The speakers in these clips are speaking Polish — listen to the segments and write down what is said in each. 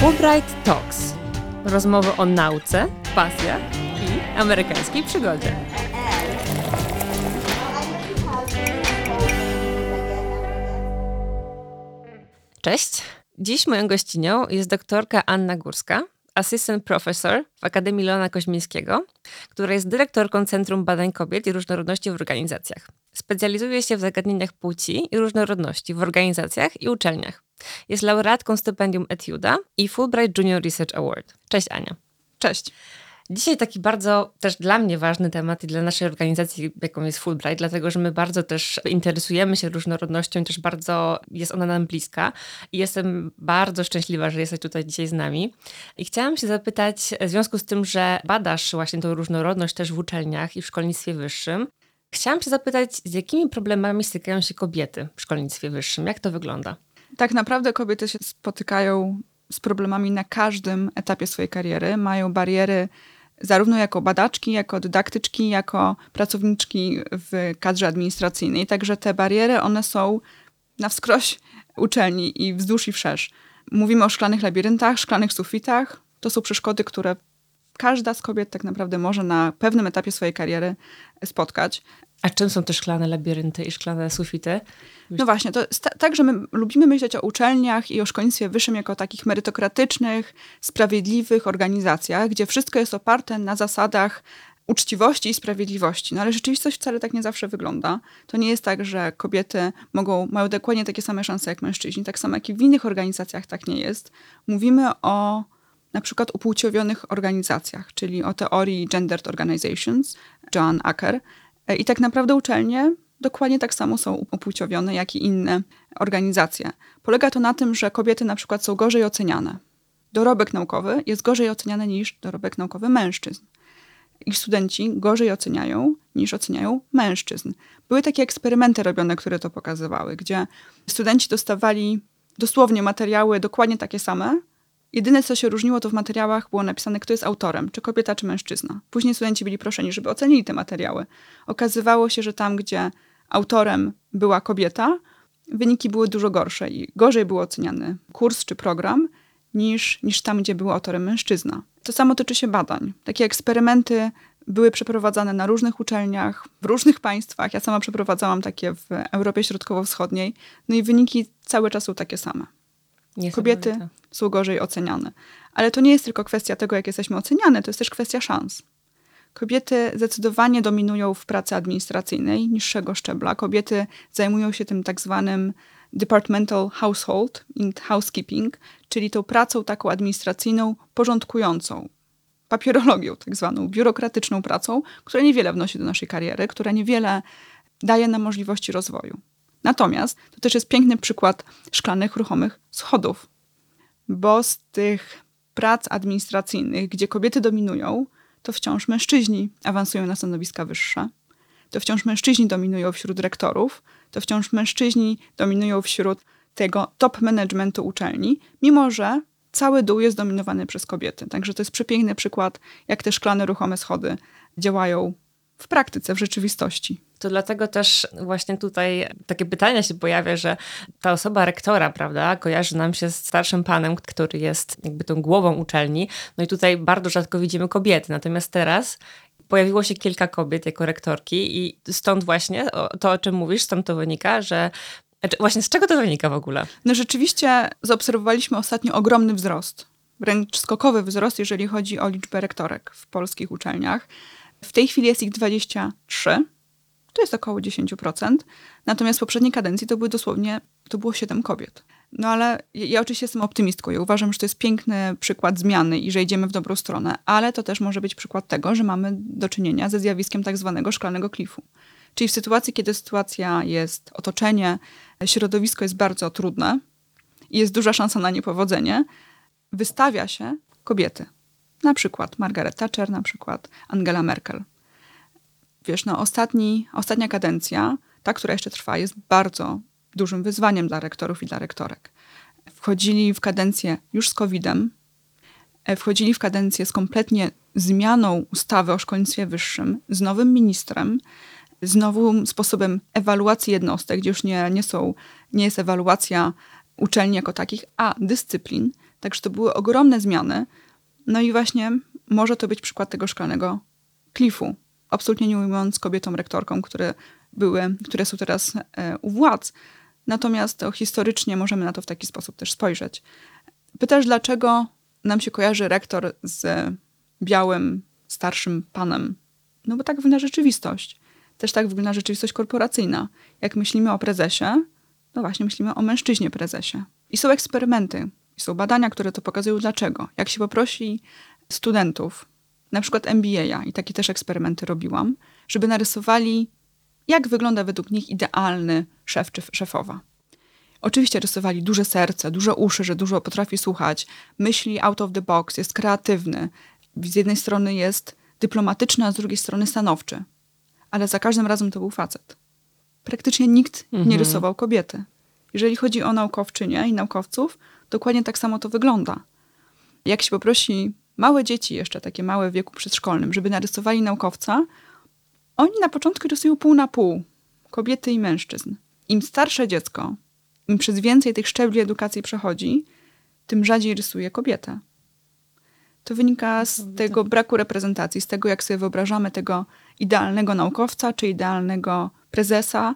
Fulbright Talks. Rozmowy o nauce, pasjach i amerykańskiej przygodzie. Cześć. Dziś moją gościnią jest doktorka Anna Górska, assistant professor w Akademii Leona Koźmińskiego, która jest dyrektorką Centrum Badań Kobiet i Różnorodności w Organizacjach. Specjalizuje się w zagadnieniach płci i różnorodności w organizacjach i uczelniach. Jest laureatką stypendium Etiuda i Fulbright Junior Research Award. Cześć Ania. Cześć. Dzisiaj taki bardzo też dla mnie ważny temat i dla naszej organizacji, jaką jest Fulbright, dlatego że my bardzo też interesujemy się różnorodnością też bardzo jest ona nam bliska. I jestem bardzo szczęśliwa, że jesteś tutaj dzisiaj z nami. I chciałam się zapytać, w związku z tym, że badasz właśnie tą różnorodność też w uczelniach i w szkolnictwie wyższym, chciałam się zapytać, z jakimi problemami stykają się kobiety w szkolnictwie wyższym? Jak to wygląda? Tak naprawdę kobiety się spotykają z problemami na każdym etapie swojej kariery. Mają bariery zarówno jako badaczki, jako dydaktyczki, jako pracowniczki w kadrze administracyjnej. Także te bariery, one są na wskroś uczelni i wzdłuż i wszerz. Mówimy o szklanych labiryntach, szklanych sufitach. To są przeszkody, które każda z kobiet tak naprawdę może na pewnym etapie swojej kariery spotkać. A czym są te szklane labirynty i szklane sufity? No właśnie, to jest tak, że my lubimy myśleć o uczelniach i o szkolnictwie wyższym jako o takich merytokratycznych, sprawiedliwych organizacjach, gdzie wszystko jest oparte na zasadach uczciwości i sprawiedliwości. No ale rzeczywistość wcale tak nie zawsze wygląda. To nie jest tak, że kobiety mogą, mają dokładnie takie same szanse jak mężczyźni, tak samo jak i w innych organizacjach tak nie jest. Mówimy o na przykład upłciowionych organizacjach, czyli o teorii Gendered Organizations, Joan Acker. I tak naprawdę uczelnie dokładnie tak samo są upłciowione, jak i inne organizacje. Polega to na tym, że kobiety na przykład są gorzej oceniane. Dorobek naukowy jest gorzej oceniany niż dorobek naukowy mężczyzn. Ich studenci gorzej oceniają niż oceniają mężczyzn. Były takie eksperymenty robione, które to pokazywały, gdzie studenci dostawali dosłownie materiały dokładnie takie same, Jedyne, co się różniło, to w materiałach było napisane, kto jest autorem, czy kobieta, czy mężczyzna. Później studenci byli proszeni, żeby ocenili te materiały. Okazywało się, że tam, gdzie autorem była kobieta, wyniki były dużo gorsze i gorzej był oceniany kurs czy program niż, niż tam, gdzie był autorem mężczyzna. To samo tyczy się badań. Takie eksperymenty były przeprowadzane na różnych uczelniach, w różnych państwach. Ja sama przeprowadzałam takie w Europie Środkowo-Wschodniej. No i wyniki cały czas są takie same. Kobiety są gorzej oceniane. Ale to nie jest tylko kwestia tego, jak jesteśmy oceniane, to jest też kwestia szans. Kobiety zdecydowanie dominują w pracy administracyjnej niższego szczebla. Kobiety zajmują się tym tak zwanym departmental household and housekeeping, czyli tą pracą taką administracyjną porządkującą, papierologią tak zwaną, biurokratyczną pracą, która niewiele wnosi do naszej kariery, która niewiele daje nam możliwości rozwoju. Natomiast to też jest piękny przykład szklanych, ruchomych schodów, bo z tych prac administracyjnych, gdzie kobiety dominują, to wciąż mężczyźni awansują na stanowiska wyższe. To wciąż mężczyźni dominują wśród rektorów, to wciąż mężczyźni dominują wśród tego top managementu uczelni, mimo że cały dół jest dominowany przez kobiety. Także to jest przepiękny przykład, jak te szklane, ruchome schody działają w praktyce, w rzeczywistości. To dlatego też właśnie tutaj takie pytanie się pojawia, że ta osoba rektora, prawda, kojarzy nam się z starszym panem, który jest jakby tą głową uczelni. No i tutaj bardzo rzadko widzimy kobiety. Natomiast teraz pojawiło się kilka kobiet jako rektorki i stąd właśnie to, o czym mówisz, stąd to wynika, że znaczy Właśnie z czego to wynika w ogóle? No rzeczywiście zaobserwowaliśmy ostatnio ogromny wzrost, wręcz skokowy wzrost, jeżeli chodzi o liczbę rektorek w polskich uczelniach. W tej chwili jest ich 23, to jest około 10%, natomiast w poprzedniej kadencji to były dosłownie, to było 7 kobiet. No ale ja, ja oczywiście jestem optymistką. Ja uważam, że to jest piękny przykład zmiany i że idziemy w dobrą stronę, ale to też może być przykład tego, że mamy do czynienia ze zjawiskiem tak zwanego szklanego klifu. Czyli w sytuacji, kiedy sytuacja jest, otoczenie, środowisko jest bardzo trudne i jest duża szansa na niepowodzenie, wystawia się kobiety. Na przykład Margaret Thatcher, na przykład Angela Merkel. Wiesz, no ostatni, ostatnia kadencja, ta, która jeszcze trwa, jest bardzo dużym wyzwaniem dla rektorów i dla rektorek. Wchodzili w kadencję już z COVID-em, e, wchodzili w kadencję z kompletnie zmianą ustawy o szkolnictwie wyższym, z nowym ministrem, z nowym sposobem ewaluacji jednostek, gdzie już nie, nie, są, nie jest ewaluacja uczelni jako takich, a dyscyplin. Także to były ogromne zmiany. No i właśnie może to być przykład tego szklanego klifu. Absolutnie nie ujmując kobietom rektorkom, które były, które są teraz e, u władz. Natomiast to historycznie możemy na to w taki sposób też spojrzeć. Pytasz, dlaczego nam się kojarzy rektor z białym, starszym panem? No bo tak wygląda rzeczywistość. Też tak wygląda rzeczywistość korporacyjna. Jak myślimy o prezesie, no właśnie myślimy o mężczyźnie prezesie. I są eksperymenty, i są badania, które to pokazują dlaczego. Jak się poprosi studentów, na przykład MBA, i takie też eksperymenty robiłam, żeby narysowali, jak wygląda według nich idealny szef czy szefowa. Oczywiście rysowali duże serce, duże uszy, że dużo potrafi słuchać, myśli out of the box, jest kreatywny. Z jednej strony jest dyplomatyczny, a z drugiej strony stanowczy. Ale za każdym razem to był facet. Praktycznie nikt mhm. nie rysował kobiety. Jeżeli chodzi o naukowczynie i naukowców, dokładnie tak samo to wygląda. Jak się poprosi małe dzieci jeszcze, takie małe w wieku przedszkolnym, żeby narysowali naukowca, oni na początku rysują pół na pół. Kobiety i mężczyzn. Im starsze dziecko, im przez więcej tych szczebli edukacji przechodzi, tym rzadziej rysuje kobietę. To wynika z tego braku reprezentacji, z tego, jak sobie wyobrażamy tego idealnego naukowca czy idealnego prezesa,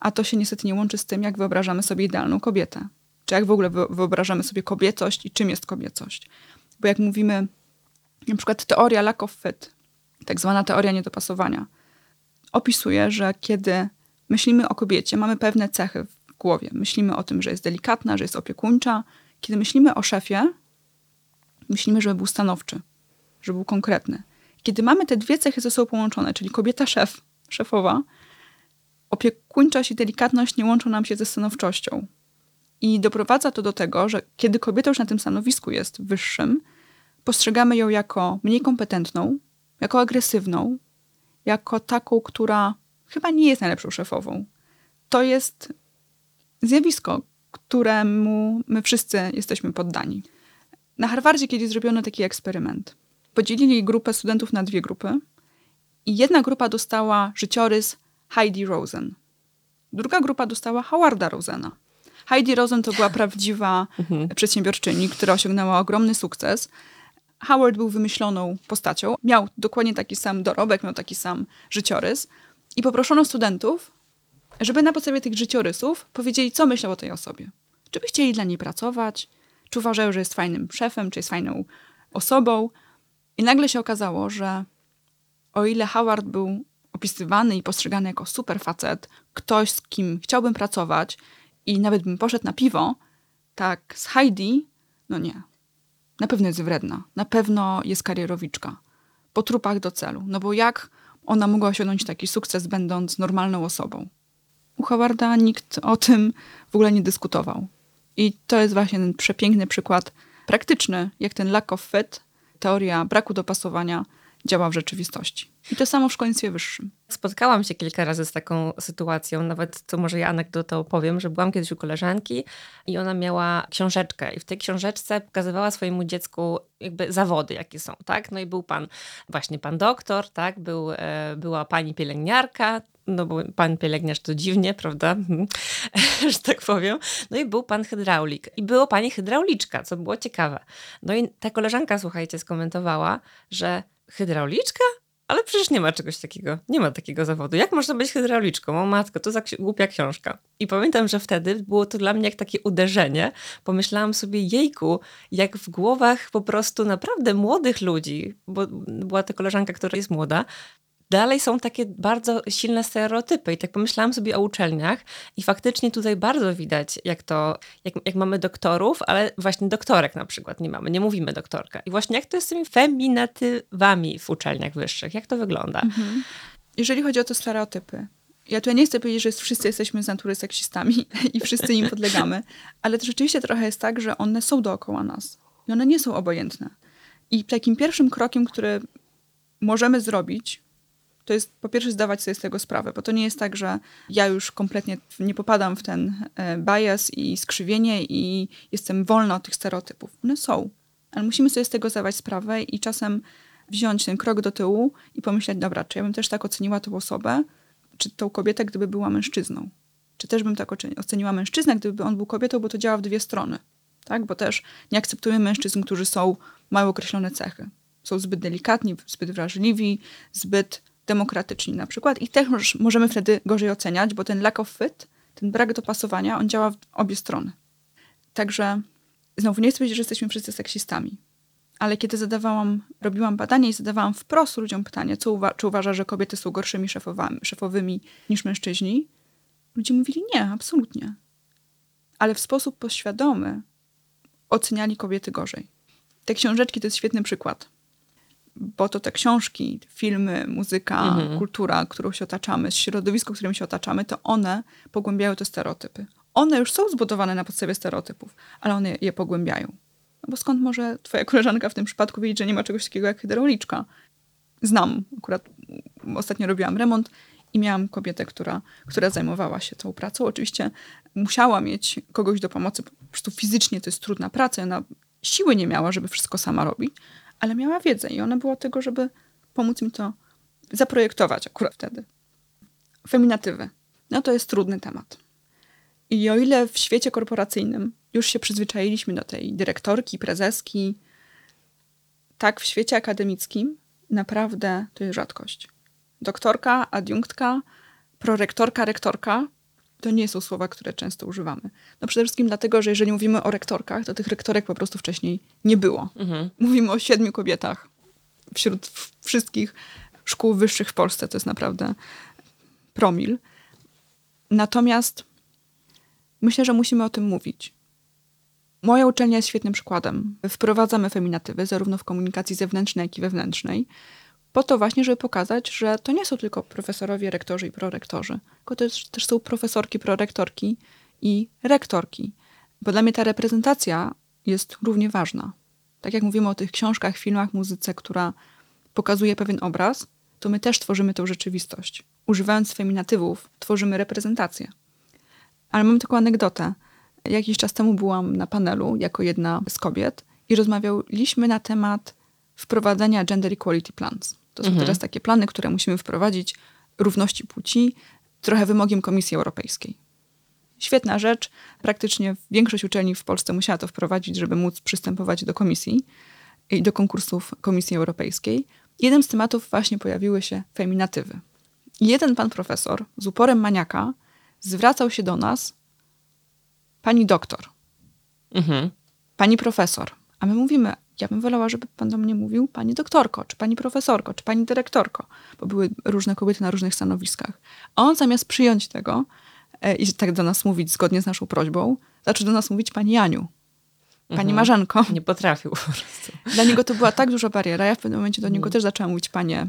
a to się niestety nie łączy z tym, jak wyobrażamy sobie idealną kobietę. Czy jak w ogóle wyobrażamy sobie kobiecość i czym jest kobiecość. Bo jak mówimy, na przykład teoria lack of fit, tak zwana teoria niedopasowania, opisuje, że kiedy myślimy o kobiecie, mamy pewne cechy w głowie. Myślimy o tym, że jest delikatna, że jest opiekuńcza. Kiedy myślimy o szefie, myślimy, żeby był stanowczy, żeby był konkretny. Kiedy mamy te dwie cechy ze sobą połączone, czyli kobieta szef, szefowa, opiekuńczość i delikatność nie łączą nam się ze stanowczością. I doprowadza to do tego, że kiedy kobieta już na tym stanowisku jest wyższym, postrzegamy ją jako mniej kompetentną, jako agresywną, jako taką, która chyba nie jest najlepszą szefową. To jest zjawisko, któremu my wszyscy jesteśmy poddani. Na Harvardzie kiedyś zrobiono taki eksperyment. Podzielili grupę studentów na dwie grupy i jedna grupa dostała życiorys Heidi Rosen. Druga grupa dostała Howarda Rosena. Heidi Rosen to była prawdziwa mhm. przedsiębiorczyni, która osiągnęła ogromny sukces. Howard był wymyśloną postacią, miał dokładnie taki sam dorobek, miał taki sam życiorys i poproszono studentów, żeby na podstawie tych życiorysów powiedzieli, co myślał o tej osobie. Czy by chcieli dla niej pracować, czy uważają, że jest fajnym szefem, czy jest fajną osobą. I nagle się okazało, że o ile Howard był opisywany i postrzegany jako super facet, ktoś, z kim chciałbym pracować i nawet bym poszedł na piwo, tak z Heidi, no nie. Na pewno jest wredna, na pewno jest karierowiczka. Po trupach do celu. No bo jak ona mogła osiągnąć taki sukces, będąc normalną osobą? U Howarda nikt o tym w ogóle nie dyskutował. I to jest właśnie ten przepiękny przykład praktyczny, jak ten lack of fit, teoria braku dopasowania działa w rzeczywistości. I to samo w szkolnictwie wyższym. Spotkałam się kilka razy z taką sytuacją, nawet to może ja anegdotę opowiem, że byłam kiedyś u koleżanki i ona miała książeczkę i w tej książeczce pokazywała swojemu dziecku jakby zawody, jakie są, tak? No i był pan, właśnie pan doktor, tak? Był, e, była pani pielęgniarka, no bo pan pielęgniarz to dziwnie, prawda? że tak powiem. No i był pan hydraulik. I było pani hydrauliczka, co było ciekawe. No i ta koleżanka, słuchajcie, skomentowała, że hydrauliczka? Ale przecież nie ma czegoś takiego. Nie ma takiego zawodu. Jak można być hydrauliczką? O matko, to za głupia książka. I pamiętam, że wtedy było to dla mnie jak takie uderzenie. Pomyślałam sobie, jejku, jak w głowach po prostu naprawdę młodych ludzi, bo była to koleżanka, która jest młoda, dalej są takie bardzo silne stereotypy. I tak pomyślałam sobie o uczelniach i faktycznie tutaj bardzo widać, jak to, jak, jak mamy doktorów, ale właśnie doktorek na przykład nie mamy, nie mówimy doktorka. I właśnie jak to jest z tymi feminatywami w uczelniach wyższych, jak to wygląda? Mhm. Jeżeli chodzi o te stereotypy, ja tutaj nie chcę powiedzieć, że wszyscy jesteśmy z natury seksistami i wszyscy im podlegamy, ale to rzeczywiście trochę jest tak, że one są dookoła nas i one nie są obojętne. I takim pierwszym krokiem, który możemy zrobić, to jest po pierwsze zdawać sobie z tego sprawę, bo to nie jest tak, że ja już kompletnie nie popadam w ten e, bias i skrzywienie i jestem wolna od tych stereotypów. One są, ale musimy sobie z tego zdawać sprawę i czasem wziąć ten krok do tyłu i pomyśleć, dobra, czy ja bym też tak oceniła tą osobę, czy tą kobietę, gdyby była mężczyzną. czy też bym tak oceniła mężczyznę, gdyby on był kobietą, bo to działa w dwie strony. Tak? Bo też nie akceptujemy mężczyzn, którzy są, mają określone cechy. Są zbyt delikatni, zbyt wrażliwi, zbyt demokratyczni na przykład. I też możemy wtedy gorzej oceniać, bo ten lack of fit, ten brak dopasowania, on działa w obie strony. Także znowu nie chcę powiedzieć, że jesteśmy wszyscy seksistami. Ale kiedy zadawałam, robiłam badanie i zadawałam wprost ludziom pytanie, co uwa czy uważa, że kobiety są gorszymi szefowami, szefowymi niż mężczyźni, ludzie mówili nie, absolutnie. Ale w sposób podświadomy oceniali kobiety gorzej. Te książeczki to jest świetny przykład. Bo to te książki, filmy, muzyka, mhm. kultura, którą się otaczamy, środowisko, którym się otaczamy, to one pogłębiają te stereotypy. One już są zbudowane na podstawie stereotypów, ale one je pogłębiają. No bo skąd może twoja koleżanka w tym przypadku wiedzieć, że nie ma czegoś takiego jak hydrauliczka? Znam, akurat ostatnio robiłam remont i miałam kobietę, która, która zajmowała się tą pracą. Oczywiście musiała mieć kogoś do pomocy, po prostu fizycznie to jest trudna praca, ona siły nie miała, żeby wszystko sama robić, ale miała wiedzę i ona była tego, żeby pomóc mi to zaprojektować akurat wtedy. Feminatywy. No to jest trudny temat. I o ile w świecie korporacyjnym już się przyzwyczailiśmy do tej dyrektorki, prezeski, tak w świecie akademickim naprawdę to jest rzadkość. Doktorka, adiunktka, prorektorka, rektorka to nie są słowa, które często używamy. No przede wszystkim dlatego, że jeżeli mówimy o rektorkach, to tych rektorek po prostu wcześniej nie było. Mhm. Mówimy o siedmiu kobietach wśród wszystkich szkół wyższych w Polsce. To jest naprawdę promil. Natomiast myślę, że musimy o tym mówić. Moja uczelnia jest świetnym przykładem. Wprowadzamy feminatywy zarówno w komunikacji zewnętrznej, jak i wewnętrznej, po to właśnie, żeby pokazać, że to nie są tylko profesorowie, rektorzy i prorektorzy, tylko też, też są profesorki, prorektorki i rektorki. Bo dla mnie ta reprezentacja jest równie ważna. Tak jak mówimy o tych książkach, filmach, muzyce, która pokazuje pewien obraz, to my też tworzymy tę rzeczywistość. Używając feminatywów, tworzymy reprezentację. Ale mam taką anegdotę. Jakiś czas temu byłam na panelu jako jedna z kobiet i rozmawialiśmy na temat wprowadzenia Gender Equality Plans. To są mhm. teraz takie plany, które musimy wprowadzić równości płci, trochę wymogiem Komisji Europejskiej. Świetna rzecz. Praktycznie większość uczelni w Polsce musiała to wprowadzić, żeby móc przystępować do komisji i do konkursów Komisji Europejskiej. Jednym z tematów właśnie pojawiły się feminatywy. Jeden pan profesor z uporem maniaka zwracał się do nas pani doktor, mhm. pani profesor. A my mówimy, ja bym wolała, żeby pan do mnie mówił pani doktorko, czy pani profesorko, czy pani dyrektorko, bo były różne kobiety na różnych stanowiskach. A on zamiast przyjąć tego e, i tak do nas mówić zgodnie z naszą prośbą, zaczął do nas mówić pani Janiu, pani mhm. Marzenko. Nie potrafił po prostu. Dla niego to była tak duża bariera. Ja w pewnym momencie do niego mhm. też zaczęłam mówić panie,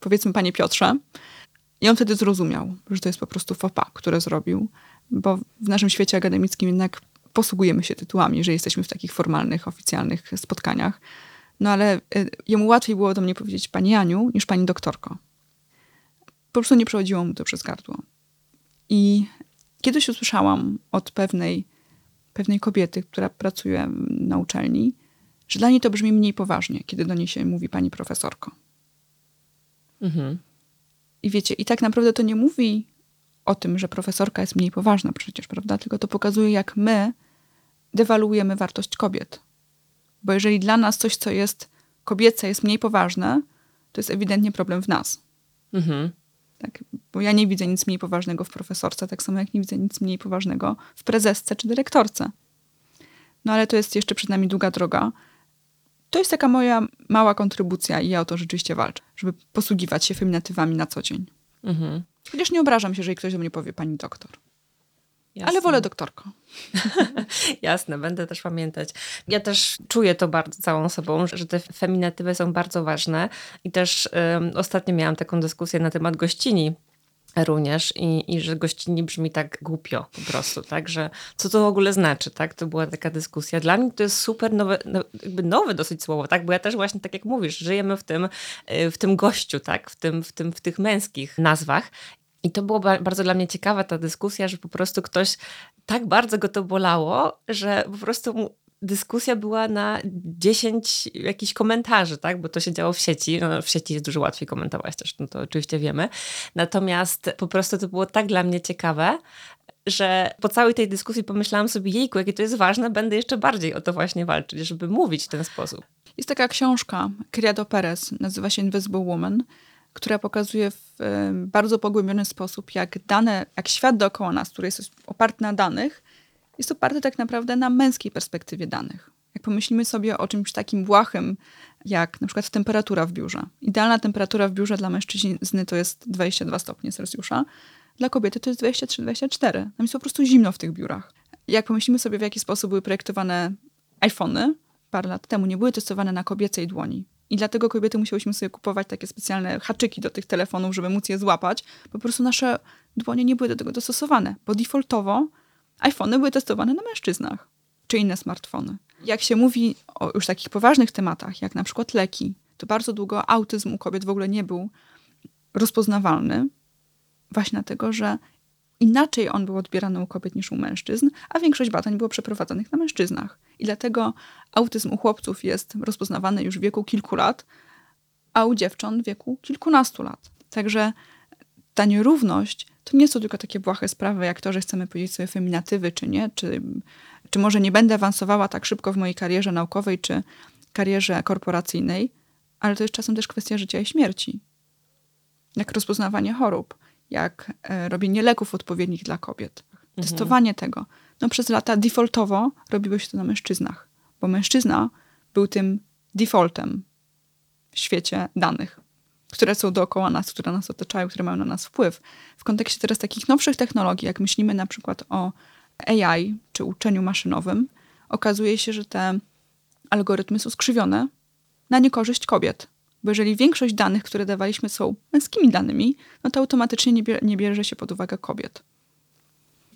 powiedzmy panie Piotrze. I on wtedy zrozumiał, że to jest po prostu fopa, które zrobił, bo w naszym świecie akademickim jednak posługujemy się tytułami, że jesteśmy w takich formalnych, oficjalnych spotkaniach. No ale y, jemu łatwiej było do mnie powiedzieć pani Aniu niż pani doktorko. Po prostu nie przechodziło mu to przez gardło. I kiedyś usłyszałam od pewnej, pewnej kobiety, która pracuje na uczelni, że dla niej to brzmi mniej poważnie, kiedy do niej się mówi pani profesorko. Mhm. I wiecie, i tak naprawdę to nie mówi o tym, że profesorka jest mniej poważna przecież, prawda? Tylko to pokazuje, jak my dewaluujemy wartość kobiet. Bo jeżeli dla nas coś, co jest kobiece, jest mniej poważne, to jest ewidentnie problem w nas. Mhm. Tak? Bo ja nie widzę nic mniej poważnego w profesorce, tak samo jak nie widzę nic mniej poważnego w prezesce czy dyrektorce. No ale to jest jeszcze przed nami długa droga. To jest taka moja mała kontrybucja i ja o to rzeczywiście walczę, żeby posługiwać się feminatywami na co dzień. Mhm. Chociaż nie obrażam się, jeżeli ktoś do mnie powie pani doktor. Jasne. Ale wolę doktorko. Jasne, będę też pamiętać. Ja też czuję to bardzo całą sobą, że te feminatywy są bardzo ważne i też um, ostatnio miałam taką dyskusję na temat gościni również i, i że gościni brzmi tak głupio po prostu, tak, że co to w ogóle znaczy, tak, to była taka dyskusja. Dla mnie to jest super nowe, no, jakby nowe dosyć słowo, tak, bo ja też właśnie, tak jak mówisz, żyjemy w tym, y, w tym gościu, tak, w, tym, w, tym, w tych męskich nazwach. I to było bardzo dla mnie ciekawa ta dyskusja, że po prostu ktoś tak bardzo go to bolało, że po prostu mu dyskusja była na 10 jakichś komentarzy, tak? Bo to się działo w sieci. No, w sieci jest dużo łatwiej komentować też, no to oczywiście wiemy. Natomiast po prostu to było tak dla mnie ciekawe, że po całej tej dyskusji pomyślałam sobie, jejku, jakie to jest ważne, będę jeszcze bardziej o to właśnie walczyć, żeby mówić w ten sposób. Jest taka książka Criado Perez, nazywa się Invisible Woman, która pokazuje w bardzo pogłębiony sposób, jak dane, jak świat dookoła nas, który jest oparty na danych, jest oparty tak naprawdę na męskiej perspektywie danych. Jak pomyślimy sobie o czymś takim błahym, jak na przykład temperatura w biurze. Idealna temperatura w biurze dla mężczyzny to jest 22 stopnie Celsjusza, dla kobiety to jest 23-24. Tam jest po prostu zimno w tych biurach. Jak pomyślimy sobie, w jaki sposób były projektowane iPhony parę lat temu, nie były testowane na kobiecej dłoni. I dlatego kobiety musiałyśmy sobie kupować takie specjalne haczyki do tych telefonów, żeby móc je złapać. Po prostu nasze dłonie nie były do tego dostosowane, bo defaultowo iPhony były testowane na mężczyznach, czy inne smartfony. Jak się mówi o już takich poważnych tematach, jak na przykład leki, to bardzo długo autyzm u kobiet w ogóle nie był rozpoznawalny, właśnie dlatego, że inaczej on był odbierany u kobiet niż u mężczyzn, a większość badań było przeprowadzanych na mężczyznach. I dlatego autyzm u chłopców jest rozpoznawany już w wieku kilku lat, a u dziewcząt w wieku kilkunastu lat. Także ta nierówność to nie są tylko takie błahe sprawy, jak to, że chcemy powiedzieć sobie feminatywy, czy nie, czy, czy może nie będę awansowała tak szybko w mojej karierze naukowej, czy karierze korporacyjnej, ale to jest czasem też kwestia życia i śmierci. Jak rozpoznawanie chorób, jak e, robienie leków odpowiednich dla kobiet, mhm. testowanie tego. No przez lata defaultowo robiło się to na mężczyznach, bo mężczyzna był tym defaultem w świecie danych które są dookoła nas, które nas otaczają, które mają na nas wpływ. W kontekście teraz takich nowszych technologii, jak myślimy na przykład o AI czy uczeniu maszynowym, okazuje się, że te algorytmy są skrzywione na niekorzyść kobiet. Bo jeżeli większość danych, które dawaliśmy, są męskimi danymi, no to automatycznie nie, nie bierze się pod uwagę kobiet.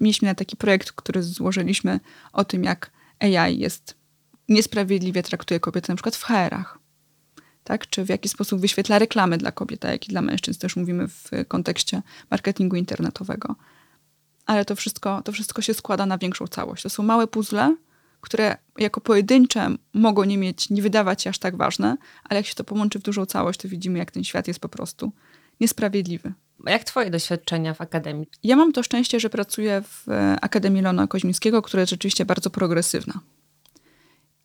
Mieliśmy taki projekt, który złożyliśmy o tym, jak AI jest niesprawiedliwie traktuje kobiety na przykład w HR-ach tak? czy w jaki sposób wyświetla reklamy dla kobiet, jak i dla mężczyzn, też mówimy w kontekście marketingu internetowego. Ale to wszystko, to wszystko się składa na większą całość. To są małe puzzle, które jako pojedyncze mogą nie mieć, nie wydawać się aż tak ważne, ale jak się to połączy w dużą całość, to widzimy, jak ten świat jest po prostu niesprawiedliwy. Jak twoje doświadczenia w akademii? Ja mam to szczęście, że pracuję w Akademii Lona Koźmińskiego, która jest rzeczywiście bardzo progresywna.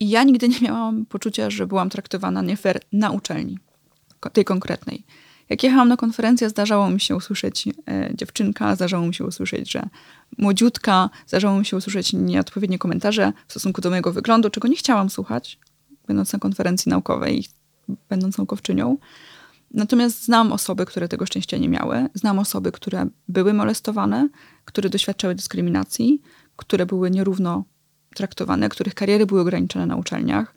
I ja nigdy nie miałam poczucia, że byłam traktowana nie fair na uczelni, tej konkretnej. Jak jechałam na konferencję, zdarzało mi się usłyszeć e, dziewczynka, zdarzało mi się usłyszeć, że młodziutka, zdarzało mi się usłyszeć nieodpowiednie komentarze w stosunku do mojego wyglądu, czego nie chciałam słuchać, będąc na konferencji naukowej, będąc naukowczynią. Natomiast znam osoby, które tego szczęścia nie miały. Znam osoby, które były molestowane, które doświadczały dyskryminacji, które były nierówno traktowane, których kariery były ograniczone na uczelniach.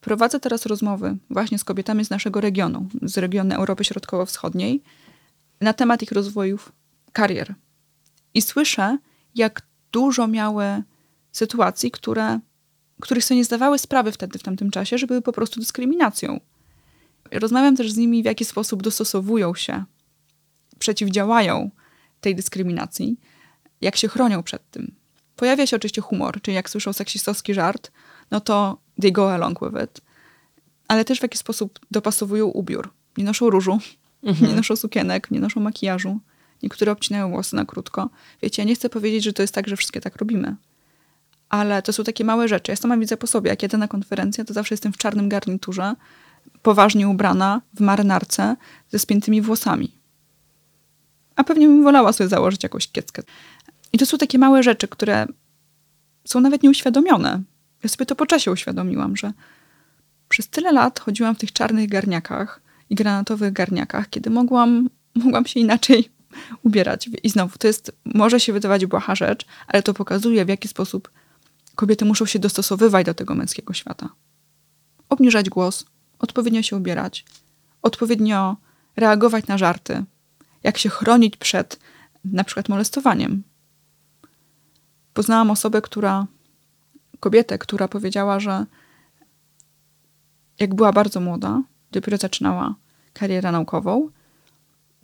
Prowadzę teraz rozmowy właśnie z kobietami z naszego regionu, z regionu Europy Środkowo-Wschodniej, na temat ich rozwojów karier. I słyszę, jak dużo miały sytuacji, które, których sobie nie zdawały sprawy wtedy, w tamtym czasie, że były po prostu dyskryminacją. Rozmawiam też z nimi, w jaki sposób dostosowują się, przeciwdziałają tej dyskryminacji, jak się chronią przed tym. Pojawia się oczywiście humor, czyli jak słyszą seksistowski żart, no to they go along with it. Ale też w jaki sposób dopasowują ubiór. Nie noszą różu, mhm. nie noszą sukienek, nie noszą makijażu. Niektóre obcinają włosy na krótko. Wiecie, ja nie chcę powiedzieć, że to jest tak, że wszystkie tak robimy. Ale to są takie małe rzeczy. Ja sama widzę po sobie. Jak jedę na konferencję, to zawsze jestem w czarnym garniturze, poważnie ubrana, w marynarce, ze spiętymi włosami. A pewnie bym wolała sobie założyć jakąś kieckę. I to są takie małe rzeczy, które są nawet nieuświadomione. Ja sobie to po czasie uświadomiłam, że przez tyle lat chodziłam w tych czarnych garniakach i granatowych garniakach, kiedy mogłam, mogłam się inaczej ubierać. I znowu, to jest, może się wydawać błaha rzecz, ale to pokazuje, w jaki sposób kobiety muszą się dostosowywać do tego męskiego świata. Obniżać głos, odpowiednio się ubierać, odpowiednio reagować na żarty, jak się chronić przed na przykład molestowaniem, Poznałam osobę, która, kobietę, która powiedziała, że jak była bardzo młoda, dopiero zaczynała karierę naukową,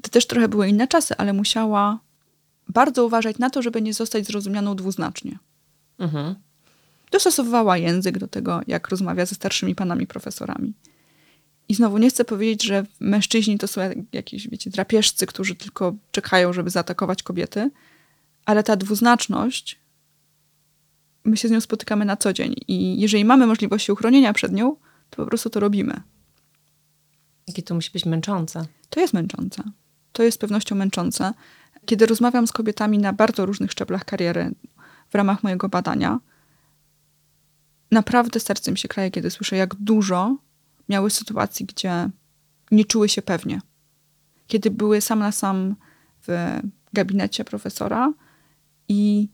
to też trochę były inne czasy, ale musiała bardzo uważać na to, żeby nie zostać zrozumianą dwuznacznie. Mhm. Dostosowywała język do tego, jak rozmawia ze starszymi panami profesorami. I znowu nie chcę powiedzieć, że mężczyźni to są jakieś, wiecie, drapieżcy, którzy tylko czekają, żeby zaatakować kobiety, ale ta dwuznaczność, my się z nią spotykamy na co dzień i jeżeli mamy możliwości uchronienia przed nią, to po prostu to robimy. Jakie to musi być męczące. To jest męczące. To jest z pewnością męczące. Kiedy rozmawiam z kobietami na bardzo różnych szczeblach kariery w ramach mojego badania, naprawdę sercem się kraje, kiedy słyszę, jak dużo miały sytuacji, gdzie nie czuły się pewnie. Kiedy były sam na sam w gabinecie profesora i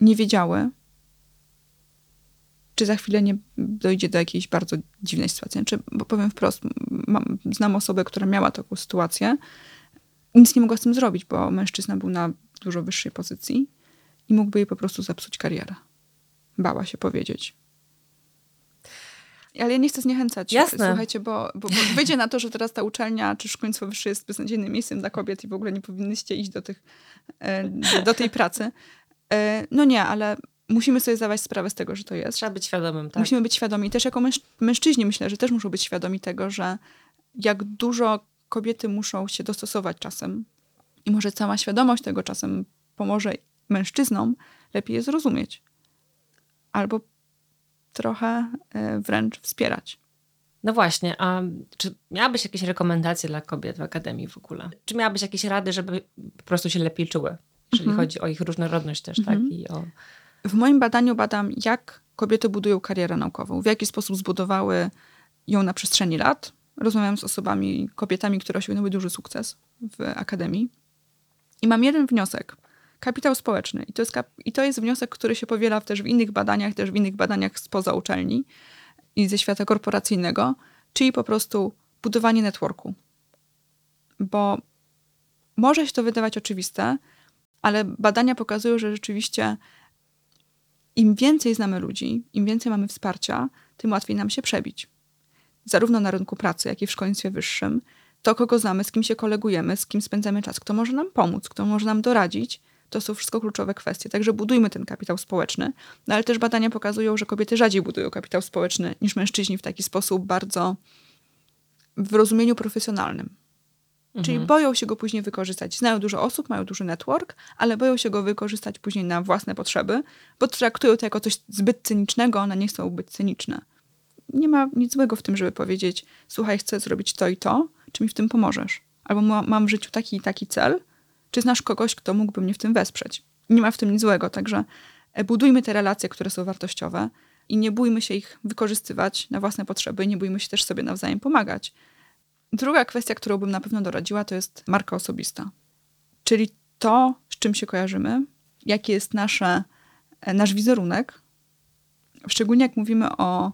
nie wiedziały, czy za chwilę nie dojdzie do jakiejś bardzo dziwnej sytuacji. Czy, bo powiem wprost, mam, znam osobę, która miała taką sytuację i nic nie mogła z tym zrobić, bo mężczyzna był na dużo wyższej pozycji i mógłby jej po prostu zepsuć karierę. Bała się powiedzieć. Ale ja nie chcę zniechęcać. Jasne. Słuchajcie, bo, bo, bo wyjdzie na to, że teraz ta uczelnia czy szkolnictwo wyższe jest beznadziejnym miejscem dla kobiet i w ogóle nie powinnyście iść do, tych, e, do tej pracy. E, no nie, ale musimy sobie zdawać sprawę z tego, że to jest. Trzeba być świadomym, tak? Musimy być świadomi. Też jako męż mężczyźni myślę, że też muszą być świadomi tego, że jak dużo kobiety muszą się dostosować czasem i może sama świadomość tego czasem pomoże mężczyznom lepiej je zrozumieć. Albo trochę e, wręcz wspierać. No właśnie, a czy miałabyś jakieś rekomendacje dla kobiet w akademii w ogóle? Czy miałabyś jakieś rady, żeby po prostu się lepiej czuły? Jeżeli mhm. chodzi o ich różnorodność też, tak? mhm. tak? I o... W moim badaniu badam, jak kobiety budują karierę naukową, w jaki sposób zbudowały ją na przestrzeni lat. Rozmawiam z osobami, kobietami, które osiągnęły duży sukces w akademii. I mam jeden wniosek. Kapitał społeczny. I to, jest, I to jest wniosek, który się powiela też w innych badaniach, też w innych badaniach spoza uczelni i ze świata korporacyjnego, czyli po prostu budowanie networku. Bo może się to wydawać oczywiste, ale badania pokazują, że rzeczywiście im więcej znamy ludzi, im więcej mamy wsparcia, tym łatwiej nam się przebić. Zarówno na rynku pracy, jak i w szkolnictwie wyższym. To, kogo znamy, z kim się kolegujemy, z kim spędzamy czas, kto może nam pomóc, kto może nam doradzić, to są wszystko kluczowe kwestie. Także budujmy ten kapitał społeczny. No ale też badania pokazują, że kobiety rzadziej budują kapitał społeczny niż mężczyźni w taki sposób bardzo w rozumieniu profesjonalnym. Mhm. Czyli boją się go później wykorzystać. Znają dużo osób, mają duży network, ale boją się go wykorzystać później na własne potrzeby, bo traktują to jako coś zbyt cynicznego, one nie chcą być cyniczne. Nie ma nic złego w tym, żeby powiedzieć: Słuchaj, chcę zrobić to i to, czy mi w tym pomożesz? Albo mam w życiu taki i taki cel, czy znasz kogoś, kto mógłby mnie w tym wesprzeć? Nie ma w tym nic złego, także e, budujmy te relacje, które są wartościowe i nie bójmy się ich wykorzystywać na własne potrzeby, nie bójmy się też sobie nawzajem pomagać. Druga kwestia, którą bym na pewno doradziła, to jest marka osobista. Czyli to, z czym się kojarzymy, jaki jest nasze, e, nasz wizerunek, szczególnie jak mówimy o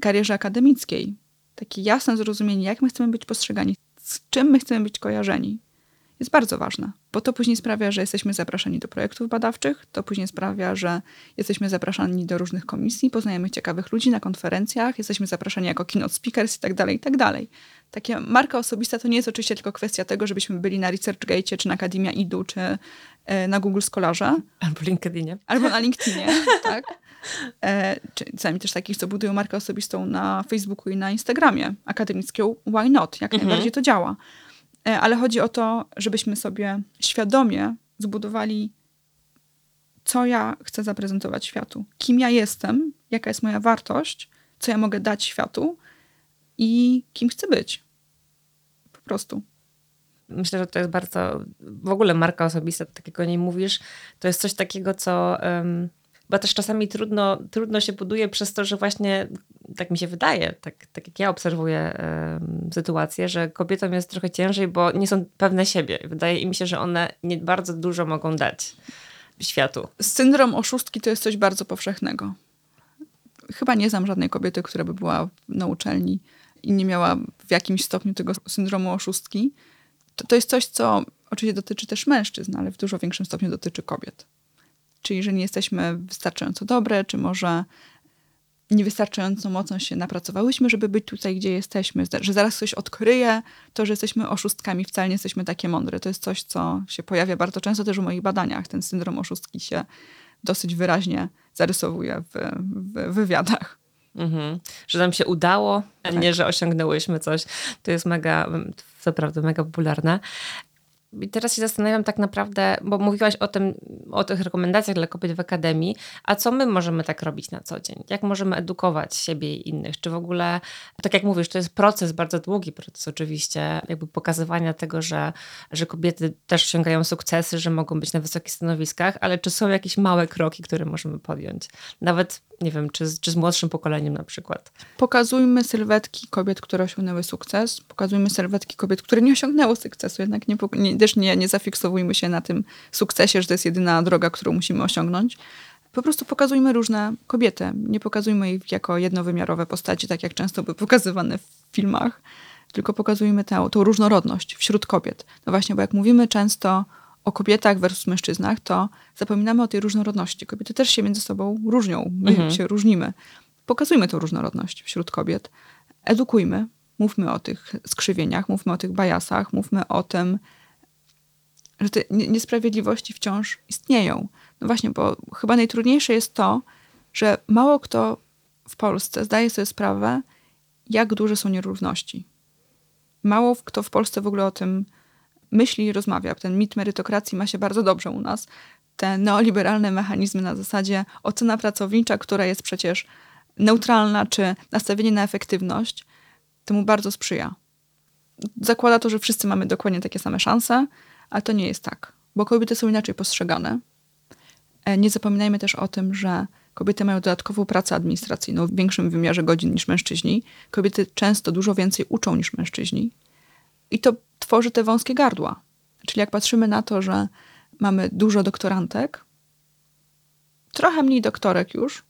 karierze akademickiej, takie jasne zrozumienie, jak my chcemy być postrzegani, z czym my chcemy być kojarzeni, jest bardzo ważne, bo to później sprawia, że jesteśmy zapraszani do projektów badawczych, to później sprawia, że jesteśmy zapraszani do różnych komisji, poznajemy ciekawych ludzi na konferencjach, jesteśmy zapraszani jako keynote speakers i tak dalej, i tak dalej. Takie marka osobista to nie jest oczywiście tylko kwestia tego, żebyśmy byli na ResearchGate, czy na Academia IDU, czy e, na Google Scholarze. Albo LinkedInie. Albo na LinkedInie, tak. E, czy czasami też takich, co budują markę osobistą na Facebooku i na Instagramie akademicką. Why not? Jak mhm. najbardziej to działa. E, ale chodzi o to, żebyśmy sobie świadomie zbudowali, co ja chcę zaprezentować światu, kim ja jestem, jaka jest moja wartość, co ja mogę dać światu i kim chcę być. Po prostu. Myślę, że to jest bardzo, w ogóle marka osobista, tak jak o niej mówisz, to jest coś takiego, co um, bo też czasami trudno, trudno się buduje przez to, że właśnie tak mi się wydaje, tak, tak jak ja obserwuję y, sytuację, że kobietom jest trochę ciężej, bo nie są pewne siebie. Wydaje mi się, że one nie bardzo dużo mogą dać światu. Syndrom oszustki to jest coś bardzo powszechnego. Chyba nie znam żadnej kobiety, która by była na uczelni i nie miała w jakimś stopniu tego syndromu oszustki. To, to jest coś, co oczywiście dotyczy też mężczyzn, ale w dużo większym stopniu dotyczy kobiet. Czyli, że nie jesteśmy wystarczająco dobre, czy może niewystarczająco mocno się napracowałyśmy, żeby być tutaj, gdzie jesteśmy, że zaraz coś odkryje, to, że jesteśmy oszustkami, wcale nie jesteśmy takie mądre. To jest coś, co się pojawia bardzo często też w moich badaniach. Ten syndrom oszustki się dosyć wyraźnie zarysowuje w, w wywiadach. Mhm. Że nam się udało, a tak. nie, że osiągnęłyśmy coś. To jest mega, co prawda mega popularne. I teraz się zastanawiam tak naprawdę, bo mówiłaś o tym, o tych rekomendacjach dla kobiet w akademii, a co my możemy tak robić na co dzień? Jak możemy edukować siebie i innych? Czy w ogóle, tak jak mówisz, to jest proces, bardzo długi proces oczywiście, jakby pokazywania tego, że, że kobiety też osiągają sukcesy, że mogą być na wysokich stanowiskach, ale czy są jakieś małe kroki, które możemy podjąć? Nawet, nie wiem, czy, czy z młodszym pokoleniem na przykład? Pokazujmy sylwetki kobiet, które osiągnęły sukces, pokazujmy sylwetki kobiet, które nie osiągnęły sukcesu, jednak nie, nie też nie, nie zafiksowujmy się na tym sukcesie, że to jest jedyna droga, którą musimy osiągnąć. Po prostu pokazujmy różne kobiety. Nie pokazujmy ich jako jednowymiarowe postaci, tak jak często były pokazywane w filmach, tylko pokazujmy tę, tą różnorodność wśród kobiet. No właśnie, bo jak mówimy często o kobietach versus mężczyznach, to zapominamy o tej różnorodności. Kobiety też się między sobą różnią, my mhm. się różnimy. Pokazujmy tę różnorodność wśród kobiet. Edukujmy, mówmy o tych skrzywieniach, mówmy o tych bajasach, mówmy o tym, że te niesprawiedliwości wciąż istnieją. No właśnie, bo chyba najtrudniejsze jest to, że mało kto w Polsce zdaje sobie sprawę, jak duże są nierówności. Mało kto w Polsce w ogóle o tym myśli i rozmawia. Ten mit merytokracji ma się bardzo dobrze u nas. Te neoliberalne mechanizmy na zasadzie ocena pracownicza, która jest przecież neutralna, czy nastawienie na efektywność, temu bardzo sprzyja. Zakłada to, że wszyscy mamy dokładnie takie same szanse, ale to nie jest tak, bo kobiety są inaczej postrzegane. E, nie zapominajmy też o tym, że kobiety mają dodatkową pracę administracyjną w większym wymiarze godzin niż mężczyźni. Kobiety często dużo więcej uczą niż mężczyźni. I to tworzy te wąskie gardła. Czyli jak patrzymy na to, że mamy dużo doktorantek, trochę mniej doktorek już,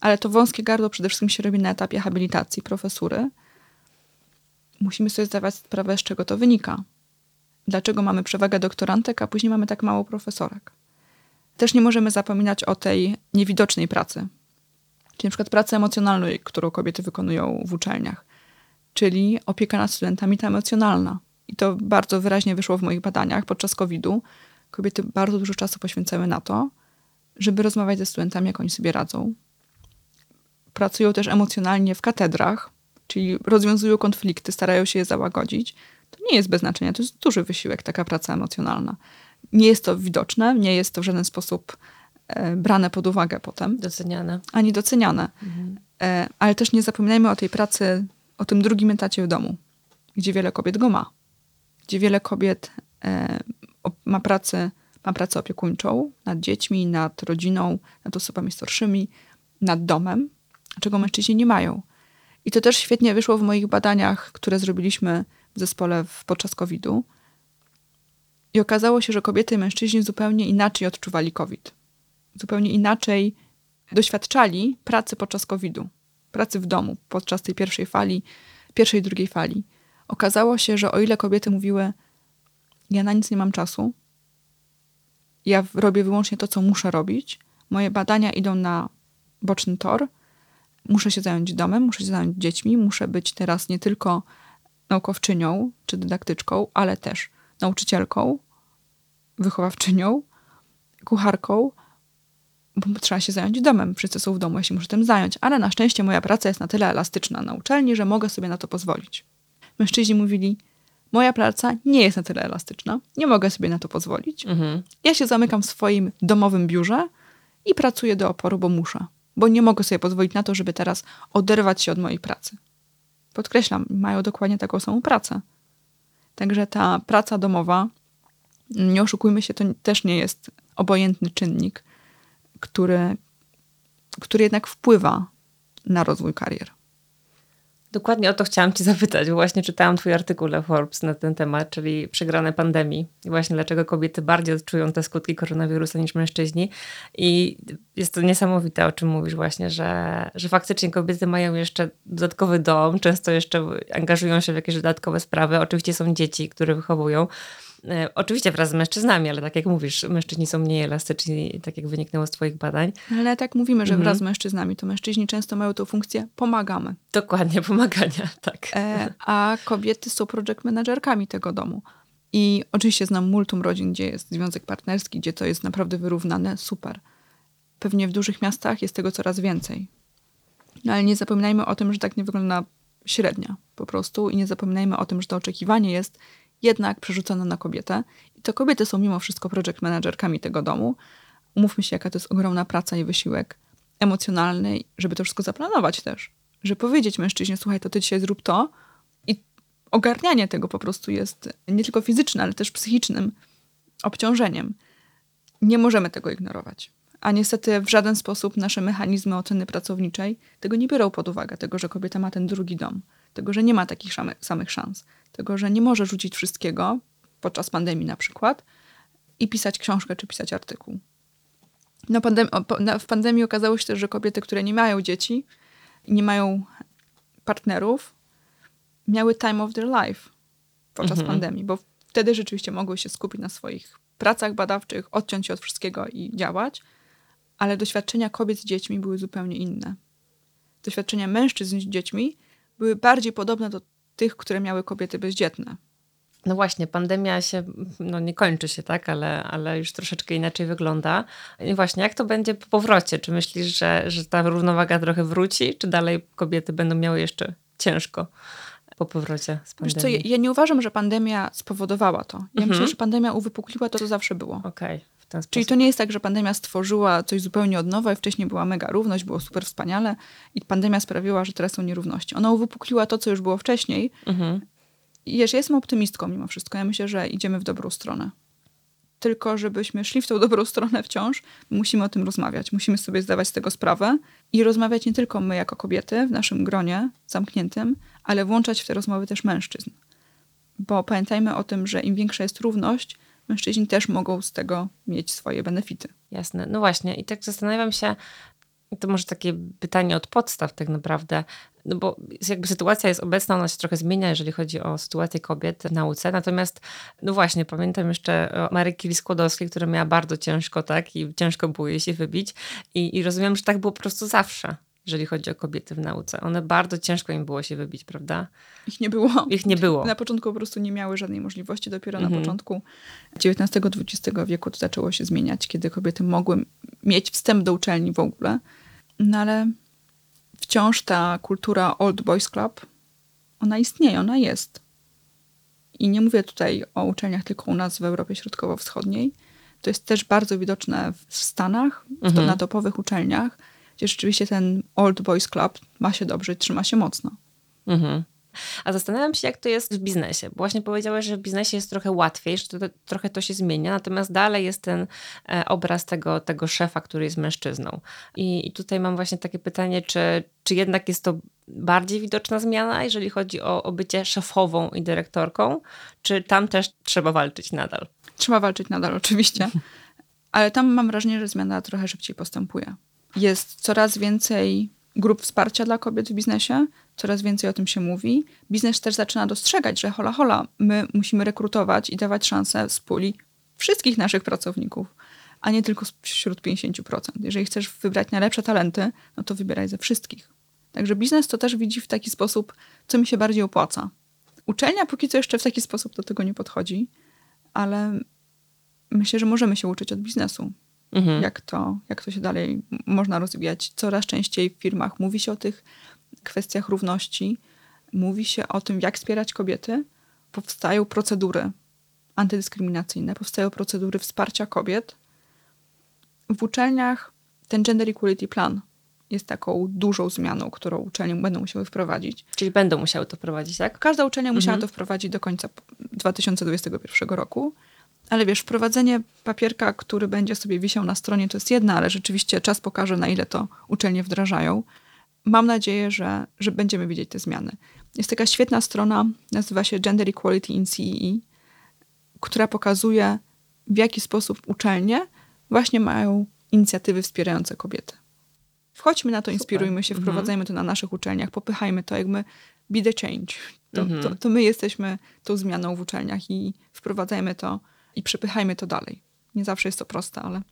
ale to wąskie gardło przede wszystkim się robi na etapie habilitacji, profesury. Musimy sobie zdawać sprawę, z czego to wynika dlaczego mamy przewagę doktorantek, a później mamy tak mało profesorek. Też nie możemy zapominać o tej niewidocznej pracy, czyli na przykład pracy emocjonalnej, którą kobiety wykonują w uczelniach, czyli opieka nad studentami ta emocjonalna. I to bardzo wyraźnie wyszło w moich badaniach podczas COVID-u. Kobiety bardzo dużo czasu poświęcały na to, żeby rozmawiać ze studentami, jak oni sobie radzą. Pracują też emocjonalnie w katedrach, czyli rozwiązują konflikty, starają się je załagodzić to nie jest bez znaczenia. To jest duży wysiłek, taka praca emocjonalna. Nie jest to widoczne, nie jest to w żaden sposób e, brane pod uwagę potem. Doceniane. Ani doceniane. Mhm. E, ale też nie zapominajmy o tej pracy, o tym drugim etacie w domu, gdzie wiele kobiet go ma. Gdzie wiele kobiet e, ma pracę, ma pracę opiekuńczą nad dziećmi, nad rodziną, nad osobami starszymi, nad domem, czego mężczyźni nie mają. I to też świetnie wyszło w moich badaniach, które zrobiliśmy w zespole podczas COVID-u. I okazało się, że kobiety i mężczyźni zupełnie inaczej odczuwali COVID. Zupełnie inaczej doświadczali pracy podczas COVID-u, pracy w domu podczas tej pierwszej fali, pierwszej drugiej fali. Okazało się, że o ile kobiety mówiły, ja na nic nie mam czasu, ja robię wyłącznie to, co muszę robić, moje badania idą na boczny tor, muszę się zająć domem, muszę się zająć dziećmi, muszę być teraz nie tylko naukowczynią czy dydaktyczką, ale też nauczycielką, wychowawczynią, kucharką, bo trzeba się zająć domem. Wszyscy są w domu, ja się muszę tym zająć. Ale na szczęście moja praca jest na tyle elastyczna na uczelni, że mogę sobie na to pozwolić. Mężczyźni mówili, moja praca nie jest na tyle elastyczna, nie mogę sobie na to pozwolić. Mhm. Ja się zamykam w swoim domowym biurze i pracuję do oporu, bo muszę. Bo nie mogę sobie pozwolić na to, żeby teraz oderwać się od mojej pracy podkreślam, mają dokładnie taką samą pracę. Także ta praca domowa, nie oszukujmy się, to też nie jest obojętny czynnik, który, który jednak wpływa na rozwój karier. Dokładnie o to chciałam Cię zapytać. Właśnie czytałam Twój artykuł Forbes na ten temat, czyli przegrane pandemii i właśnie dlaczego kobiety bardziej odczują te skutki koronawirusa niż mężczyźni. I jest to niesamowite, o czym mówisz właśnie, że, że faktycznie kobiety mają jeszcze dodatkowy dom, często jeszcze angażują się w jakieś dodatkowe sprawy. Oczywiście są dzieci, które wychowują. E, oczywiście wraz z mężczyznami, ale tak jak mówisz, mężczyźni są mniej elastyczni, tak jak wyniknęło z Twoich badań. Ale tak mówimy, że wraz z mhm. mężczyznami, to mężczyźni często mają tą funkcję pomagamy. Dokładnie, pomagania, tak. E, a kobiety są project managerkami tego domu. I oczywiście znam multum rodzin, gdzie jest związek partnerski, gdzie to jest naprawdę wyrównane, super. Pewnie w dużych miastach jest tego coraz więcej. No ale nie zapominajmy o tym, że tak nie wygląda średnia po prostu i nie zapominajmy o tym, że to oczekiwanie jest jednak przerzucono na kobietę. I to kobiety są mimo wszystko project managerkami tego domu. Umówmy się, jaka to jest ogromna praca i wysiłek emocjonalny, żeby to wszystko zaplanować też. Żeby powiedzieć mężczyźnie, słuchaj, to ty dzisiaj zrób to. I ogarnianie tego po prostu jest nie tylko fizyczne, ale też psychicznym obciążeniem. Nie możemy tego ignorować. A niestety w żaden sposób nasze mechanizmy oceny pracowniczej tego nie biorą pod uwagę, tego, że kobieta ma ten drugi dom, tego, że nie ma takich samych szans, tego, że nie może rzucić wszystkiego podczas pandemii na przykład i pisać książkę czy pisać artykuł. No, pandem- w pandemii okazało się też, że kobiety, które nie mają dzieci, nie mają partnerów, miały time of their life podczas mhm. pandemii, bo wtedy rzeczywiście mogły się skupić na swoich pracach badawczych, odciąć się od wszystkiego i działać, ale doświadczenia kobiet z dziećmi były zupełnie inne. Doświadczenia mężczyzn z dziećmi były bardziej podobne do tych, które miały kobiety bezdzietne. No właśnie, pandemia się, no nie kończy się, tak, ale, ale już troszeczkę inaczej wygląda. I właśnie, jak to będzie po powrocie? Czy myślisz, że, że ta równowaga trochę wróci, czy dalej kobiety będą miały jeszcze ciężko po powrocie z pandemii? Wiesz co, ja, ja nie uważam, że pandemia spowodowała to. Ja mhm. myślę, że pandemia uwypukliła to, co zawsze było. Okej. Okay. Czyli to nie jest tak, że pandemia stworzyła coś zupełnie od nowa i wcześniej była mega równość, było super wspaniale i pandemia sprawiła, że teraz są nierówności. Ona uwypukliła to, co już było wcześniej. Mhm. I ja jestem optymistką mimo wszystko. Ja myślę, że idziemy w dobrą stronę. Tylko żebyśmy szli w tą dobrą stronę wciąż, musimy o tym rozmawiać. Musimy sobie zdawać z tego sprawę i rozmawiać nie tylko my jako kobiety w naszym gronie zamkniętym, ale włączać w te rozmowy też mężczyzn. Bo pamiętajmy o tym, że im większa jest równość, mężczyźni też mogą z tego mieć swoje benefity. Jasne. No właśnie. I tak zastanawiam się, to może takie pytanie od podstaw tak naprawdę, no bo jakby sytuacja jest obecna, ona się trochę zmienia, jeżeli chodzi o sytuację kobiet w nauce, natomiast no właśnie, pamiętam jeszcze o Maryki Skłodowskiej, która miała bardzo ciężko, tak, i ciężko było jej się wybić i, i rozumiem, że tak było po prostu zawsze jeżeli chodzi o kobiety w nauce. One bardzo ciężko im było się wybić, prawda? Ich nie było. Ich nie było. Na początku po prostu nie miały żadnej możliwości. Dopiero mhm. na początku XIX-XX wieku to zaczęło się zmieniać, kiedy kobiety mogły mieć wstęp do uczelni w ogóle. No ale wciąż ta kultura Old Boys Club, ona istnieje, ona jest. I nie mówię tutaj o uczelniach tylko u nas w Europie Środkowo-Wschodniej. To jest też bardzo widoczne w Stanach, mhm. na topowych uczelniach gdzie rzeczywiście ten Old Boys Club ma się dobrze, trzyma się mocno. Mhm. A zastanawiam się, jak to jest w biznesie. Bo właśnie powiedziałeś, że w biznesie jest trochę łatwiej, że to, trochę to się zmienia, natomiast dalej jest ten e, obraz tego, tego szefa, który jest mężczyzną. I, I, tutaj mam właśnie takie pytanie, czy, czy jednak jest to bardziej widoczna zmiana, jeżeli chodzi o, o bycie szefową i dyrektorką, czy tam też trzeba walczyć nadal? Trzeba walczyć nadal, oczywiście. Ale tam mam wrażenie, że zmiana trochę szybciej postępuje. Jest coraz więcej grup wsparcia dla kobiet w biznesie, coraz więcej o tym się mówi. Biznes też zaczyna dostrzegać, że hola hola, my musimy rekrutować i dawać szansę z puli wszystkich naszych pracowników, a nie tylko wśród 50%. Jeżeli chcesz wybrać najlepsze talenty, no to wybieraj ze wszystkich. Także biznes to też widzi w taki sposób, co mi się bardziej opłaca. Uczelnia póki co jeszcze w taki sposób do tego nie podchodzi, ale myślę, że możemy się uczyć od biznesu mhm. jak, to, jak to się dalej można rozwijać. Coraz częściej w firmach mówi się o tych kwestiach równości, mówi się o tym, jak wspierać kobiety. Powstają procedury antydyskryminacyjne, powstają procedury wsparcia kobiet. W uczelniach ten Gender Equality Plan jest taką dużą zmianą, którą uczelnie będą musiały wprowadzić. Czyli będą musiały to wprowadzić, tak? Każda uczelnia musiała mhm. to wprowadzić do końca 2021 roku. Ale wiesz, wprowadzenie papierka, który będzie sobie wisiał na stronie, to jest jedna, ale rzeczywiście czas pokaże, na ile to uczelnie wdrażają. Mam nadzieję, że, że będziemy widzieć te zmiany. Jest taka świetna strona, nazywa się Gender Equality in CEE, e, która pokazuje, w jaki sposób uczelnie właśnie mają inicjatywy wspierające kobiety. Wchodźmy na to, inspirujmy się, mhm. wprowadzajmy to na naszych uczelniach, popychajmy to, jakby be the change. To, to, mhm. to my jesteśmy tą zmianą w uczelniach i wprowadzajmy to i przepychajmy to dalej. Nie zawsze jest to proste, ale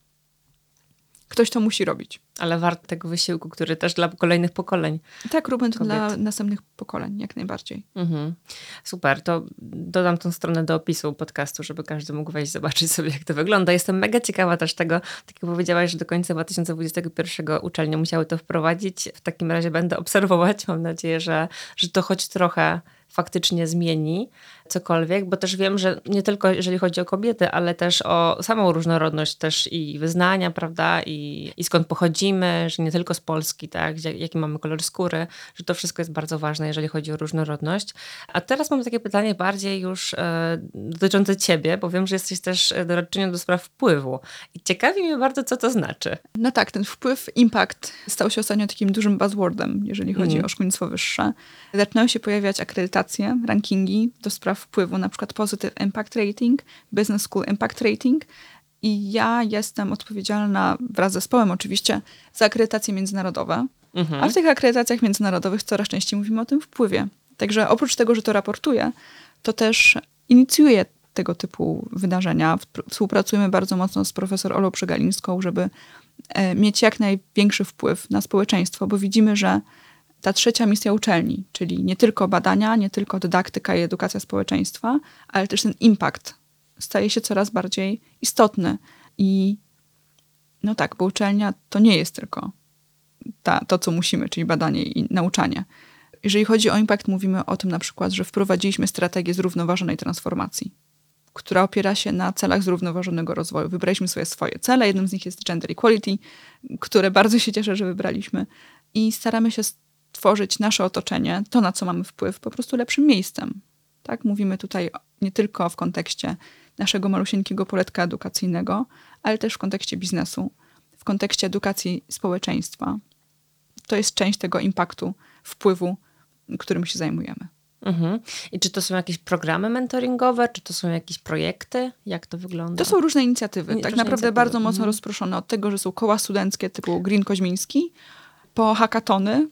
ktoś to musi robić. Ale wart tego wysiłku, który też dla kolejnych pokoleń. Tak, róbmy to kobiet. dla następnych pokoleń, jak najbardziej. Mhm. Super, to dodam tą stronę do opisu podcastu, żeby każdy mógł wejść zobaczyć sobie, jak to wygląda. Jestem mega ciekawa też tego, tak jak powiedziałaś, że do końca 2021 uczelnie musiały to wprowadzić. W takim razie będę obserwować. Mam nadzieję, że, że to choć trochę faktycznie zmieni cokolwiek, bo też wiem, że nie tylko jeżeli chodzi o kobiety, ale też o samą różnorodność też i wyznania, prawda, i, i skąd pochodzimy, że nie tylko z Polski, tak, jaki mamy kolor skóry, że to wszystko jest bardzo ważne, jeżeli chodzi o różnorodność. A teraz mam takie pytanie bardziej już e, dotyczące ciebie, bo wiem, że jesteś też doradczynią do spraw wpływu i ciekawi mnie bardzo, co to znaczy. No tak, ten wpływ, impact stał się ostatnio takim dużym buzzwordem, jeżeli chodzi mm. o szkolnictwo wyższe. Zaczynają się pojawiać akredytacje, rankingi do spraw wpływu, na przykład Positive Impact Rating, Business School Impact Rating. I ja jestem odpowiedzialna wraz z zespołem oczywiście za akredytacje międzynarodowe. Mhm. A w tych akredytacjach międzynarodowych coraz częściej mówimy o tym wpływie. Także oprócz tego, że to raportuję, to też inicjuję tego typu wydarzenia. Współpracujemy bardzo mocno z profesor Olą Przegalińską, żeby e, mieć jak największy wpływ na społeczeństwo, bo widzimy, że ta trzecia misja uczelni, czyli nie tylko badania, nie tylko dydaktyka i edukacja społeczeństwa, ale też ten impact staje się coraz bardziej istotny. I no tak, bo uczelnia to nie jest tylko ta, to, co musimy, czyli badanie i nauczanie. Jeżeli chodzi o impact, mówimy o tym na przykład, że wprowadziliśmy strategię zrównoważonej transformacji, która opiera się na celach zrównoważonego rozwoju. Wybraliśmy sobie swoje cele. Jednym z nich jest gender equality, które bardzo się cieszę, że wybraliśmy. I staramy się tworzyć nasze otoczenie, to na co mamy wpływ, po prostu lepszym miejscem. Tak, mówimy tutaj nie tylko w kontekście naszego malusieńkiego poletka edukacyjnego, ale też w kontekście biznesu, w kontekście edukacji społeczeństwa. To jest część tego impaktu, wpływu, którym się zajmujemy. Mhm. I czy to są jakieś programy mentoringowe, czy to są jakieś projekty? Jak to wygląda? To są różne inicjatywy. tak naprawdę inicjatywy. bardzo mocno mhm. rozproszone od tego, że są koła studenckie typu Green Koźmiński, po hackatony,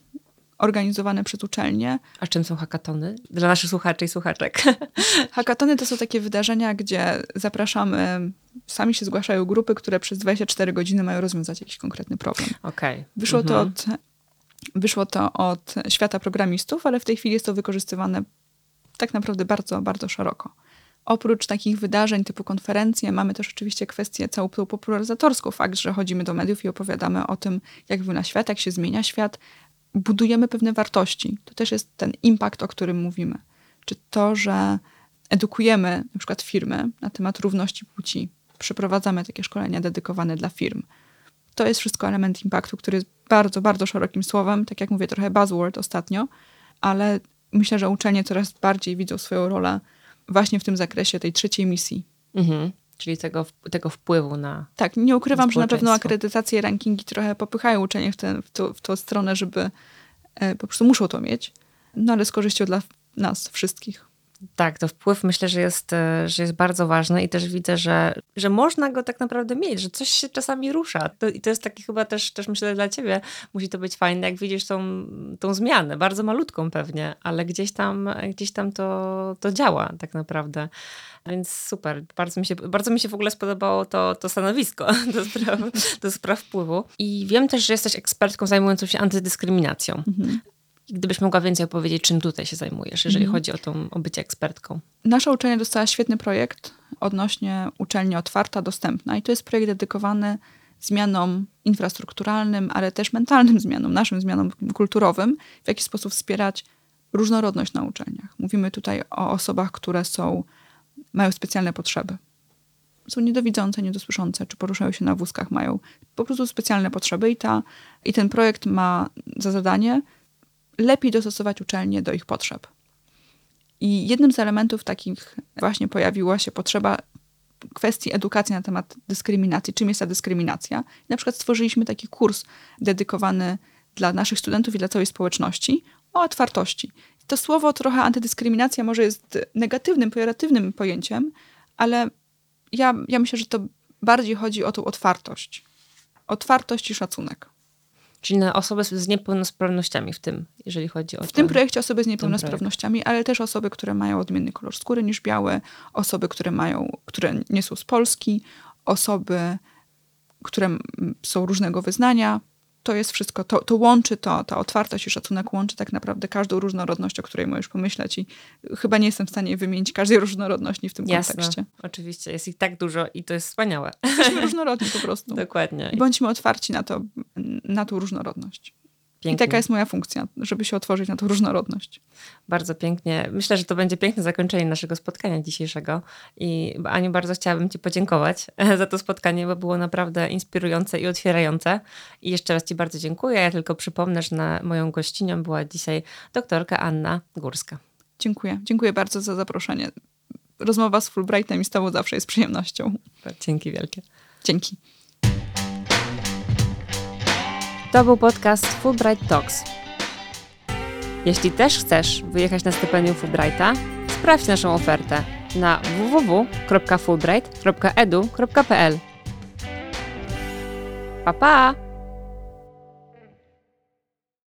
organizowane przez uczelnie. A czym są hackatony? Dla naszych słuchaczy i słuchaczek. Hackatony to są takie wydarzenia, gdzie zapraszamy, sami się zgłaszają grupy, które przez 24 godziny mają rozwiązać jakiś konkretny problem. Okay. Wyszło, mhm. to od, wyszło to od świata programistów, ale w tej chwili jest to wykorzystywane tak naprawdę bardzo, bardzo szeroko. Oprócz takich wydarzeń typu konferencje, mamy też oczywiście kwestię całą popularyzatorską. Fakt, że chodzimy do mediów i opowiadamy o tym, jak wygląda świat, jak się zmienia świat, budujemy pewne wartości. To też jest ten impact, o którym mówimy. Czy to, że edukujemy na przykład firmy na temat równości płci, przeprowadzamy takie szkolenia dedykowane dla firm. To jest wszystko element impaktu, który jest bardzo, bardzo szerokim słowem, tak jak mówię, trochę buzzword ostatnio, ale myślę, że uczelnie coraz bardziej widzą swoją rolę właśnie w tym zakresie tej trzeciej misji. Mhm czyli tego, tego wpływu na. Tak, nie ukrywam, że na pewno akredytacje, rankingi trochę popychają uczenie w, ten, w, to, w tą stronę, żeby e, po prostu muszą to mieć, no ale z korzyścią dla nas wszystkich. Tak, to wpływ myślę, że jest, e, że jest bardzo ważny i też widzę, że, że można go tak naprawdę mieć, że coś się czasami rusza. To, I to jest taki chyba też, też myślę dla ciebie, musi to być fajne, jak widzisz tą, tą zmianę, bardzo malutką pewnie, ale gdzieś tam, gdzieś tam to, to działa tak naprawdę. Więc super, bardzo mi się, bardzo mi się w ogóle spodobało to, to stanowisko do spraw, do spraw wpływu. I wiem też, że jesteś ekspertką zajmującą się antydyskryminacją. Mhm. Gdybyś mogła więcej opowiedzieć, czym tutaj się zajmujesz, jeżeli mhm. chodzi o, tą, o bycie ekspertką. Nasza uczelnia dostała świetny projekt odnośnie uczelni otwarta, dostępna. I to jest projekt dedykowany zmianom infrastrukturalnym, ale też mentalnym zmianom, naszym zmianom kulturowym, w jaki sposób wspierać różnorodność na uczelniach. Mówimy tutaj o osobach, które są, mają specjalne potrzeby. Są niedowidzące, niedosłyszące, czy poruszają się na wózkach, mają po prostu specjalne potrzeby i, ta, i ten projekt ma za zadanie lepiej dostosować uczelnie do ich potrzeb. I jednym z elementów takich właśnie pojawiła się potrzeba kwestii edukacji na temat dyskryminacji, czym jest ta dyskryminacja. Na przykład stworzyliśmy taki kurs dedykowany dla naszych studentów i dla całej społeczności o otwartości. To słowo trochę antydyskryminacja może jest negatywnym, pejoratywnym pojęciem, ale ja, ja myślę, że to bardziej chodzi o tą otwartość. Otwartość i szacunek. Czyli na osoby z niepełnosprawnościami w tym, jeżeli chodzi o W tym projekcie osoby z niepełnosprawnościami, ale też osoby, które mają odmienny kolor skóry niż białe, osoby, które mają, które nie są z Polski, osoby, które są różnego wyznania, to jest wszystko, to, to łączy to, ta otwartość i szacunek łączy tak naprawdę każdą różnorodność, o której możesz pomyśleć i chyba nie jestem w stanie wymienić każdej różnorodności w tym Jasne, kontekście. oczywiście, jest ich tak dużo i to jest wspaniałe. Jesteśmy różnorodni po prostu. Dokładnie. I bądźmy otwarci na to, na tą różnorodność. Pięknie. I taka jest moja funkcja, żeby się otworzyć na tą różnorodność. Bardzo pięknie. Myślę, że to będzie piękne zakończenie naszego spotkania dzisiejszego. I Aniu, bardzo chciałabym Ci podziękować za to spotkanie, bo było naprawdę inspirujące i otwierające. I jeszcze raz Ci bardzo dziękuję. Ja tylko przypomnę, że na moją gościnią była dzisiaj doktorka Anna Górska. Dziękuję. Dziękuję bardzo za zaproszenie. Rozmowa z Fulbrightem i z Tobą zawsze jest przyjemnością. Dzięki wielkie. Dzięki. To był podcast Fulbright Talks. Jeśli też chcesz wyjechać na stypendium Fulbrighta, sprawdź naszą ofertę na www.fulbright.edu.pl. Pa pa!